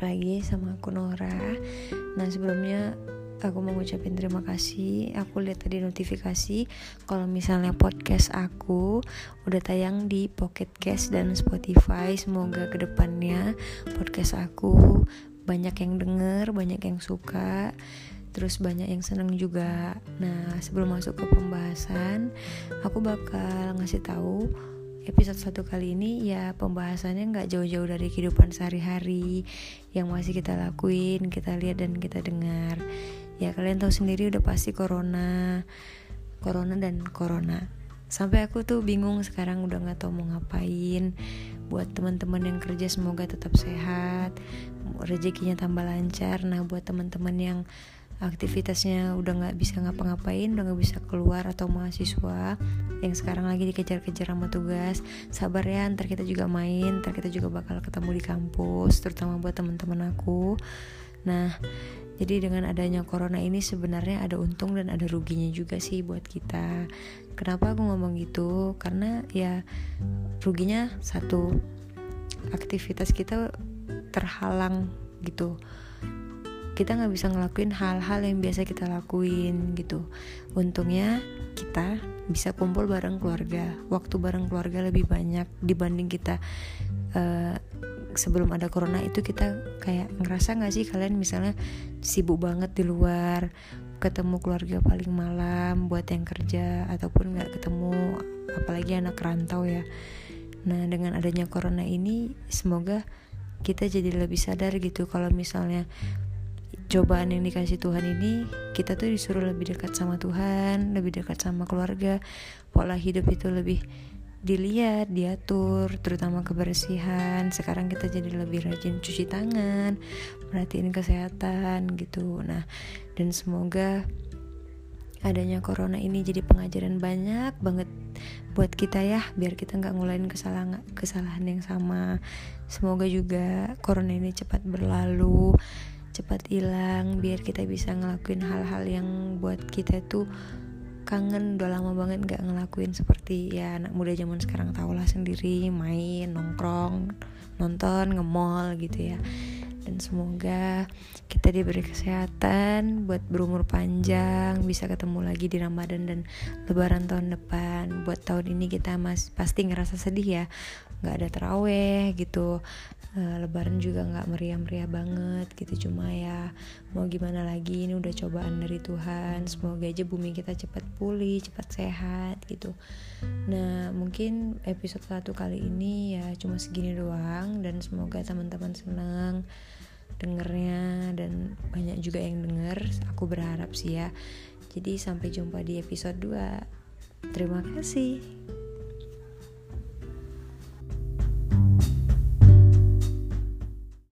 lagi sama aku Nora. Nah sebelumnya aku mau ngucapin terima kasih. Aku lihat tadi notifikasi Kalau misalnya podcast aku Udah tayang di Pocket Cast dan Spotify. Semoga ke depannya podcast aku Banyak yang denger, banyak yang suka terus banyak yang seneng juga. Nah, sebelum masuk ke pembahasan, aku bakal ngasih tahu episode satu kali ini ya pembahasannya nggak jauh-jauh dari kehidupan sehari-hari yang masih kita lakuin, kita lihat dan kita dengar. Ya kalian tahu sendiri udah pasti corona, corona dan corona. Sampai aku tuh bingung sekarang udah nggak tahu mau ngapain. Buat teman-teman yang kerja semoga tetap sehat, rezekinya tambah lancar. Nah buat teman-teman yang aktivitasnya udah nggak bisa ngapa-ngapain udah nggak bisa keluar atau mahasiswa yang sekarang lagi dikejar-kejar sama tugas. Sabar ya ntar kita juga main ntar kita juga bakal ketemu di kampus terutama buat teman-teman aku. Nah jadi dengan adanya corona ini sebenarnya ada untung dan ada ruginya juga sih buat kita. Kenapa aku ngomong gitu? Karena ya ruginya satu aktivitas kita terhalang gitu kita nggak bisa ngelakuin hal-hal yang biasa kita lakuin gitu. Untungnya kita bisa kumpul bareng keluarga. Waktu bareng keluarga lebih banyak dibanding kita uh, sebelum ada corona itu kita kayak ngerasa nggak sih kalian misalnya sibuk banget di luar ketemu keluarga paling malam buat yang kerja ataupun nggak ketemu apalagi anak rantau ya. Nah dengan adanya corona ini semoga kita jadi lebih sadar gitu. Kalau misalnya cobaan yang dikasih Tuhan ini kita tuh disuruh lebih dekat sama Tuhan lebih dekat sama keluarga. Pola hidup itu lebih dilihat diatur terutama kebersihan. Sekarang kita jadi lebih rajin cuci tangan perhatiin kesehatan gitu. Nah dan semoga adanya corona ini jadi pengajaran banyak banget buat kita ya biar kita nggak ngulain kesalahan kesalahan yang sama. Semoga juga corona ini cepat berlalu cepat hilang biar kita bisa ngelakuin hal-hal yang buat kita tuh kangen. Udah lama banget gak ngelakuin seperti ya anak muda zaman sekarang tau lah sendiri main nongkrong nonton nge-mall gitu ya. Dan semoga kita diberi kesehatan buat berumur panjang bisa ketemu lagi di Ramadan dan Lebaran tahun depan. Buat tahun ini kita mas pasti ngerasa sedih ya nggak ada teraweh gitu. Uh, Lebaran juga nggak meriah-meriah banget gitu. Cuma ya mau gimana lagi? Ini udah cobaan dari Tuhan. Semoga aja bumi kita cepat pulih cepat sehat gitu. Nah mungkin episode satu kali ini ya cuma segini doang. Dan semoga teman-teman senang dengernya. Dan banyak juga yang denger. Aku berharap sih ya. Jadi sampai jumpa di episode 2 terima kasih